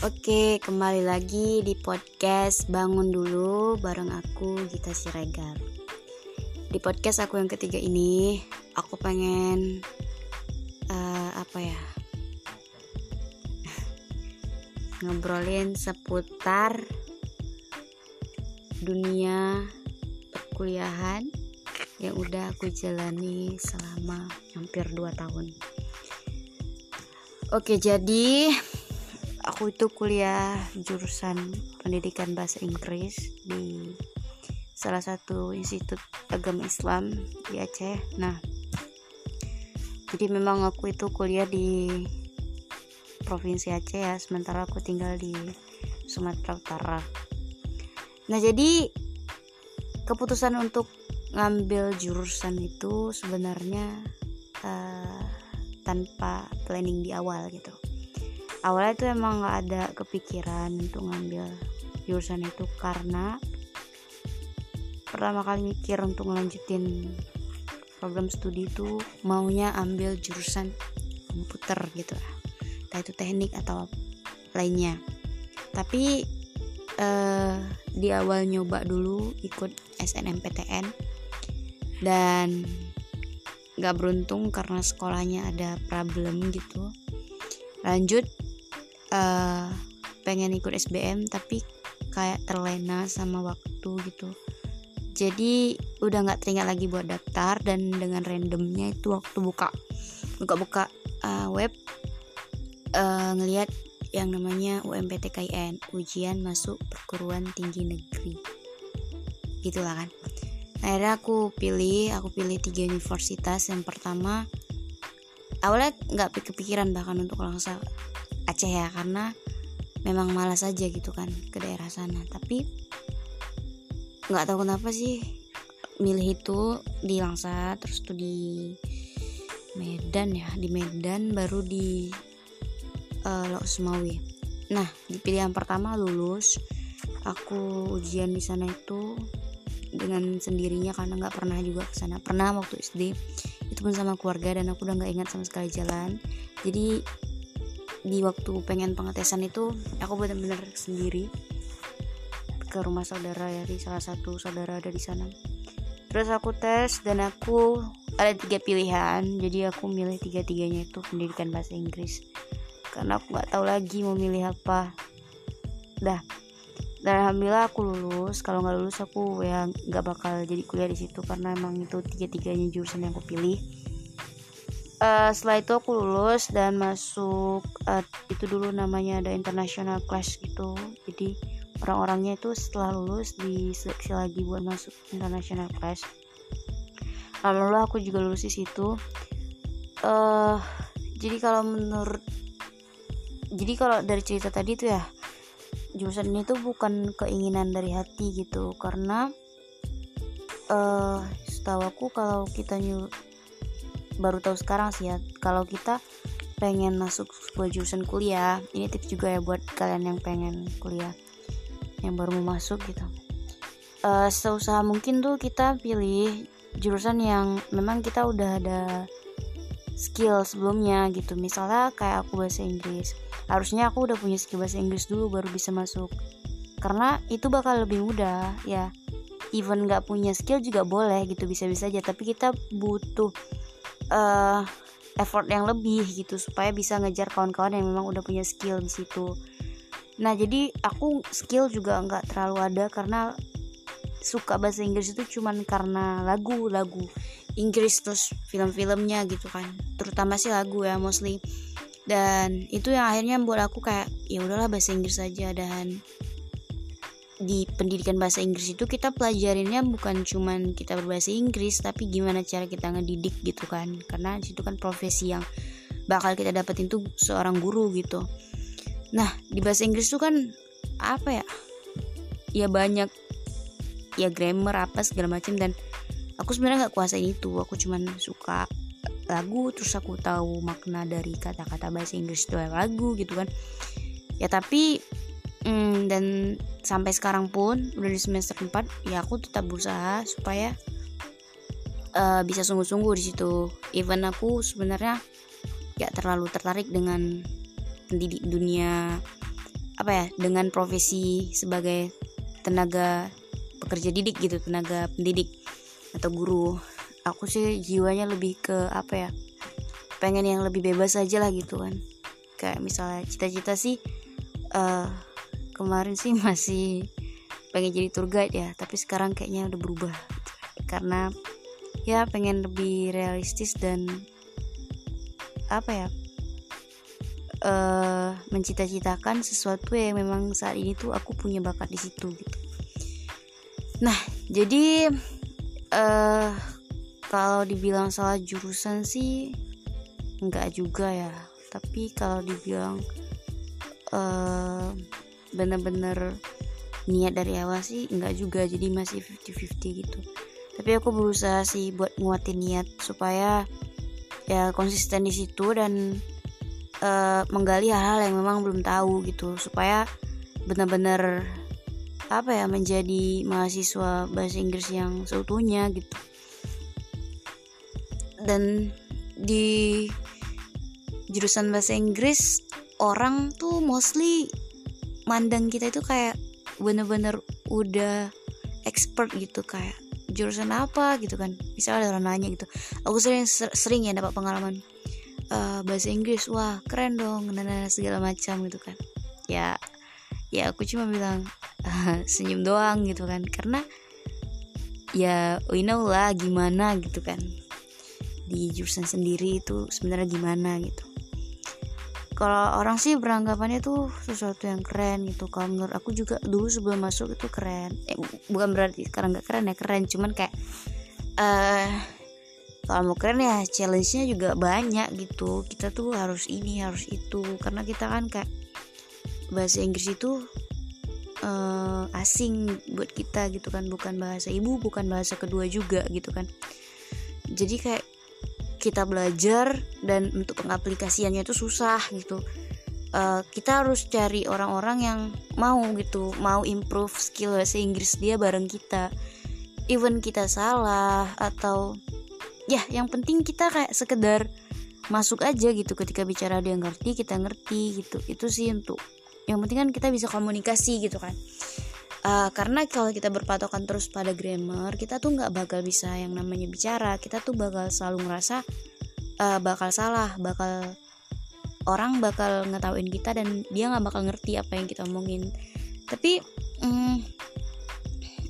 Oke, kembali lagi di podcast Bangun Dulu bareng aku Gita Siregar. Di podcast aku yang ketiga ini, aku pengen uh, apa ya? ngobrolin seputar dunia perkuliahan yang udah aku jalani selama hampir 2 tahun. Oke, jadi aku itu kuliah jurusan pendidikan bahasa Inggris di salah satu institut agama Islam di Aceh. Nah, jadi memang aku itu kuliah di provinsi Aceh ya, sementara aku tinggal di Sumatera Utara. Nah, jadi keputusan untuk ngambil jurusan itu sebenarnya uh, tanpa planning di awal gitu awalnya itu emang nggak ada kepikiran untuk ngambil jurusan itu karena pertama kali mikir untuk ngelanjutin program studi itu maunya ambil jurusan komputer gitu. Lah entah itu teknik atau lainnya. Tapi eh, di awal nyoba dulu ikut SNMPTN dan gak beruntung karena sekolahnya ada problem gitu. Lanjut uh, pengen ikut SBM tapi kayak terlena sama waktu gitu. Jadi udah nggak teringat lagi buat daftar dan dengan randomnya itu waktu buka buka-buka uh, web uh, ngelihat yang namanya UMPTKIN ujian masuk perguruan tinggi negeri. Gitulah kan. Akhirnya aku pilih aku pilih tiga universitas. Yang pertama awalnya nggak kepikiran bahkan untuk langsung Aceh ya karena memang malas aja gitu kan ke daerah sana. Tapi nggak tahu kenapa sih milih itu di Langsa terus tuh di Medan ya di Medan baru di uh, Lok Sumawi nah di pilihan pertama lulus aku ujian di sana itu dengan sendirinya karena nggak pernah juga ke sana. Pernah waktu SD itu pun sama keluarga dan aku udah nggak ingat sama sekali jalan. Jadi di waktu pengen pengetesan itu aku benar-benar sendiri ke rumah saudara di salah satu saudara ada di sana. Terus aku tes dan aku ada tiga pilihan jadi aku milih tiga tiganya itu pendidikan bahasa Inggris. Karena aku nggak tahu lagi mau milih apa. Dah dan alhamdulillah aku lulus. Kalau nggak lulus aku ya nggak bakal jadi kuliah di situ karena emang itu tiga tiganya jurusan yang aku pilih uh, setelah itu aku lulus dan masuk uh, itu dulu namanya ada international class gitu. Jadi orang-orangnya itu setelah lulus diseleksi lagi buat masuk international class. Lalu aku juga lulus di situ. Uh, jadi kalau menurut jadi kalau dari cerita tadi tuh ya jurusan ini tuh bukan keinginan dari hati gitu. Karena uh, setahu aku kalau kita nyuruh baru tahu sekarang sih ya. Kalau kita pengen masuk sebuah jurusan kuliah ini tips juga ya buat kalian yang pengen kuliah yang baru mau masuk gitu. Uh, seusaha mungkin tuh kita pilih jurusan yang memang kita udah ada skill sebelumnya gitu. Misalnya kayak aku bahasa Inggris. Harusnya aku udah punya skill bahasa Inggris dulu baru bisa masuk. Karena itu bakal lebih mudah ya. Even nggak punya skill juga boleh gitu bisa-bisa aja. Tapi kita butuh uh, effort yang lebih gitu supaya bisa ngejar kawan-kawan yang memang udah punya skill di situ. Nah jadi aku skill juga nggak terlalu ada karena suka bahasa Inggris itu cuman karena lagu-lagu Inggris terus film-filmnya gitu kan. Terutama sih lagu ya mostly. Dan itu yang akhirnya buat aku kayak ya udahlah bahasa Inggris saja dan di pendidikan bahasa Inggris itu kita pelajarinnya bukan cuman kita berbahasa Inggris tapi gimana cara kita ngedidik gitu kan. Karena situ kan profesi yang bakal kita dapetin tuh seorang guru gitu. Nah di bahasa Inggris tuh kan apa ya? Ya banyak ya grammar apa segala macam dan aku sebenarnya nggak kuasain itu. Aku cuman suka lagu terus aku tahu makna dari kata-kata bahasa Inggris itu lagu gitu kan. Ya tapi hmm, dan sampai sekarang pun udah di semester 4 ya aku tetap berusaha supaya uh, bisa sungguh-sungguh di situ. Even aku sebenarnya gak terlalu tertarik dengan pendidik dunia apa ya dengan profesi sebagai tenaga pekerja didik gitu tenaga pendidik atau guru. Aku sih jiwanya lebih ke apa ya pengen yang lebih bebas aja lah gitu kan. Kayak misalnya cita-cita sih uh, kemarin sih masih pengen jadi tour guide ya tapi sekarang kayaknya udah berubah. Karena ya pengen lebih realistis dan apa ya uh, mencita-citakan sesuatu yang memang saat ini tuh aku punya bakat di situ gitu. Nah jadi uh, kalau dibilang salah jurusan sih enggak juga ya. Tapi kalau dibilang uh, bener-bener niat dari awal sih enggak juga. Jadi masih 50-50 gitu. Tapi aku berusaha sih buat nguatin niat supaya ya konsisten di situ dan uh, menggali hal-hal yang memang belum tahu gitu. Supaya benar-benar apa ya menjadi mahasiswa bahasa Inggris yang seutuhnya gitu. Dan di jurusan bahasa Inggris orang tuh mostly mandang kita itu kayak bener-bener udah expert gitu kayak jurusan apa gitu kan. Misalnya ada orang nanya gitu. Aku sering sering ya dapat pengalaman uh, bahasa Inggris. Wah keren dong dan segala macam gitu kan. Ya ya aku cuma bilang uh, senyum doang gitu kan. Karena ya we know lah gimana gitu kan. Di jurusan sendiri itu sebenarnya gimana gitu kalau orang sih beranggapannya tuh sesuatu yang keren gitu kalau menurut aku juga dulu sebelum masuk itu keren. Eh, bukan berarti sekarang nggak keren ya keren cuman kayak uh, kalau mau keren ya challenge-nya juga banyak gitu. Kita tuh harus ini harus itu karena kita kan kayak bahasa Inggris itu uh, asing buat kita gitu kan bukan bahasa ibu bukan bahasa kedua juga gitu kan. Jadi kayak kita belajar dan untuk pengaplikasiannya itu susah gitu. Uh, kita harus cari orang-orang yang mau gitu mau improve skill bahasa Inggris dia bareng kita. Even kita salah atau ya yang penting kita kayak sekedar masuk aja gitu. Ketika bicara dia ngerti kita ngerti gitu. Itu sih untuk yang penting kan kita bisa komunikasi gitu kan uh, karena kalau kita berpatokan terus pada grammar kita tuh nggak bakal bisa yang namanya bicara. Kita tuh bakal selalu ngerasa uh, bakal salah bakal orang bakal ngetawain kita dan dia nggak bakal ngerti apa yang kita omongin. Tapi um,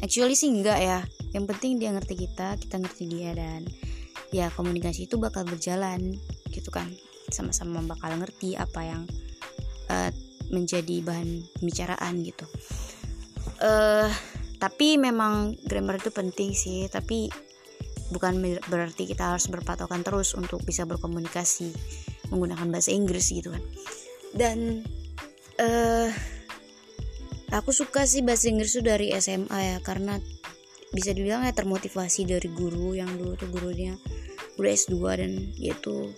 actually sih enggak ya. Yang penting dia ngerti kita kita ngerti dia dan ya komunikasi itu bakal berjalan gitu kan. Sama-sama bakal ngerti apa yang uh, menjadi bahan pembicaraan gitu uh, tapi memang grammar itu penting sih tapi bukan berarti kita harus berpatokan terus untuk bisa berkomunikasi menggunakan bahasa Inggris gitu kan. Dan uh, aku suka sih bahasa Inggris itu dari SMA ya karena bisa dibilang ya termotivasi dari guru yang dulu tuh gurunya udah S2 dan dia tuh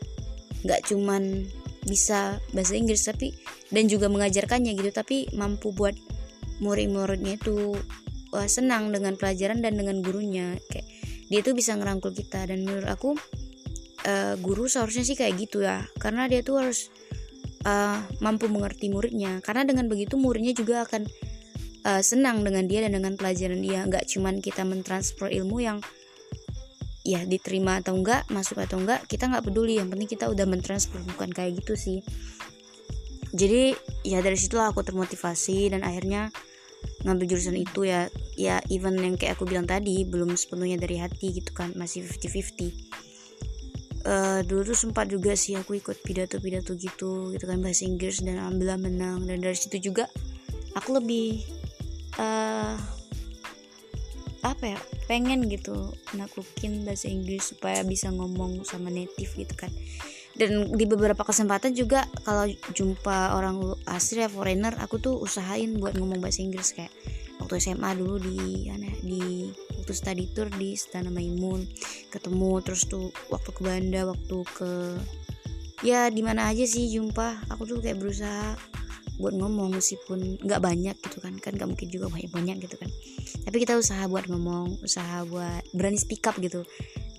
nggak cuman bisa bahasa Inggris tapi dan juga mengajarkannya gitu tapi mampu buat murid-muridnya itu uh, senang dengan pelajaran dan dengan gurunya. Kayak dia tuh bisa ngerangkul kita. Dan menurut aku uh, guru seharusnya sih kayak gitu ya. Karena dia tuh harus uh, mampu mengerti muridnya. Karena dengan begitu muridnya juga akan uh, senang dengan dia dan dengan pelajaran dia. Nggak cuman kita mentransfer ilmu yang ya diterima atau enggak masuk atau enggak kita nggak peduli. Yang penting kita udah mentransfer bukan kayak gitu sih. Jadi ya dari situlah aku termotivasi dan akhirnya ngambil jurusan itu ya ya even yang kayak aku bilang tadi belum sepenuhnya dari hati gitu kan masih 50-50 Uh, dulu tuh sempat juga sih aku ikut pidato-pidato gitu gitu kan bahasa Inggris dan alhamdulillah menang. Dan dari situ juga aku lebih uh, apa ya pengen gitu naklukin bahasa Inggris supaya bisa ngomong sama native gitu kan dan di beberapa kesempatan juga kalau jumpa orang asli ya foreigner aku tuh usahain buat ngomong bahasa Inggris. Kayak waktu SMA dulu di aneh di waktu study tour di Istana Maimun. Ketemu terus tuh waktu ke Banda waktu ke ya di mana aja sih jumpa. Aku tuh kayak berusaha buat ngomong meskipun nggak banyak gitu kan. Kan nggak mungkin juga banyak banyak gitu kan. Tapi kita usaha buat ngomong usaha buat berani speak up gitu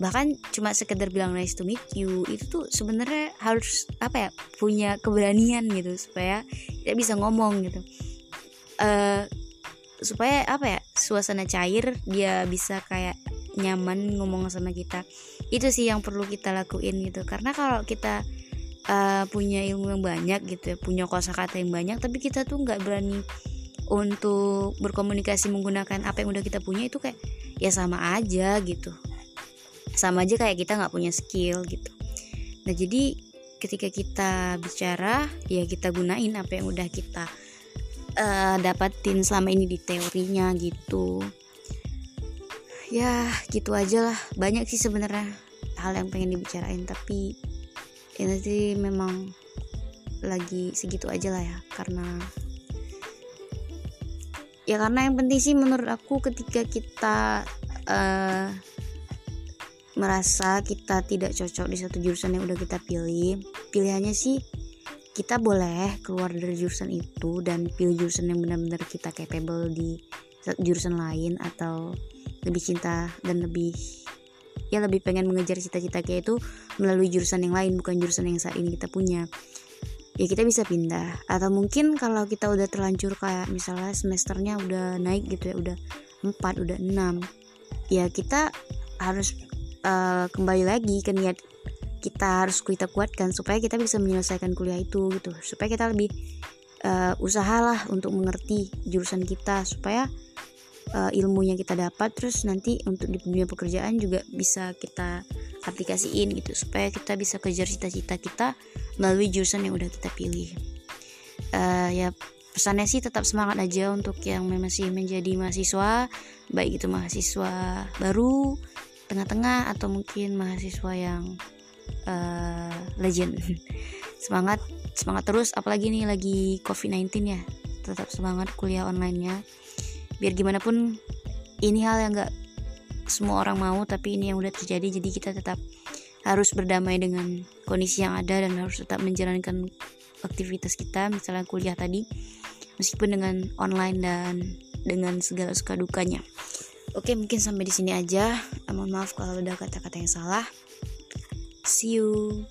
bahkan cuma sekedar bilang nice to meet you itu tuh sebenarnya harus apa ya punya keberanian gitu supaya kita bisa ngomong gitu. Uh, supaya apa ya suasana cair dia bisa kayak nyaman ngomong sama kita. Itu sih yang perlu kita lakuin gitu. Karena kalau kita uh, punya ilmu yang banyak gitu ya punya kosakata yang banyak tapi kita tuh nggak berani untuk berkomunikasi menggunakan apa yang udah kita punya itu kayak ya sama aja gitu sama aja kayak kita nggak punya skill gitu. Nah jadi ketika kita bicara ya kita gunain apa yang udah kita uh, dapatin selama ini di teorinya gitu. Ya gitu aja lah. Banyak sih sebenarnya hal yang pengen dibicarain tapi ya nanti memang lagi segitu aja lah ya karena ya karena yang penting sih menurut aku ketika kita uh, merasa kita tidak cocok di satu jurusan yang udah kita pilih. Pilihannya sih kita boleh keluar dari jurusan itu dan pilih jurusan yang benar-benar kita capable di jurusan lain atau lebih cinta dan lebih ya lebih pengen mengejar cita-cita kayak itu melalui jurusan yang lain bukan jurusan yang saat ini kita punya. Ya kita bisa pindah. Atau mungkin kalau kita udah terlanjur kayak misalnya semesternya udah naik gitu ya udah 4 udah 6 ya kita harus uh, kembali lagi ke niat kita harus kita kuatkan supaya kita bisa menyelesaikan kuliah itu gitu. Supaya kita lebih uh, usahalah untuk mengerti jurusan kita supaya uh, ilmunya kita dapat. Terus nanti untuk di dunia pekerjaan juga bisa kita aplikasiin gitu supaya kita bisa kejar cita-cita kita melalui jurusan yang udah kita pilih. Uh, ya pesannya sih tetap semangat aja untuk yang masih menjadi mahasiswa baik itu mahasiswa baru tengah-tengah atau mungkin mahasiswa yang uh, legend. Semangat semangat terus apalagi nih lagi covid-19 ya. Tetap semangat kuliah online-nya. Biar gimana pun ini hal yang gak semua orang mau tapi ini yang udah terjadi. Jadi kita tetap harus berdamai dengan kondisi yang ada dan harus tetap menjalankan aktivitas kita misalnya kuliah tadi meskipun dengan online dan dengan segala suka dukanya oke mungkin sampai di sini aja. Mohon maaf kalau ada kata-kata yang salah. See you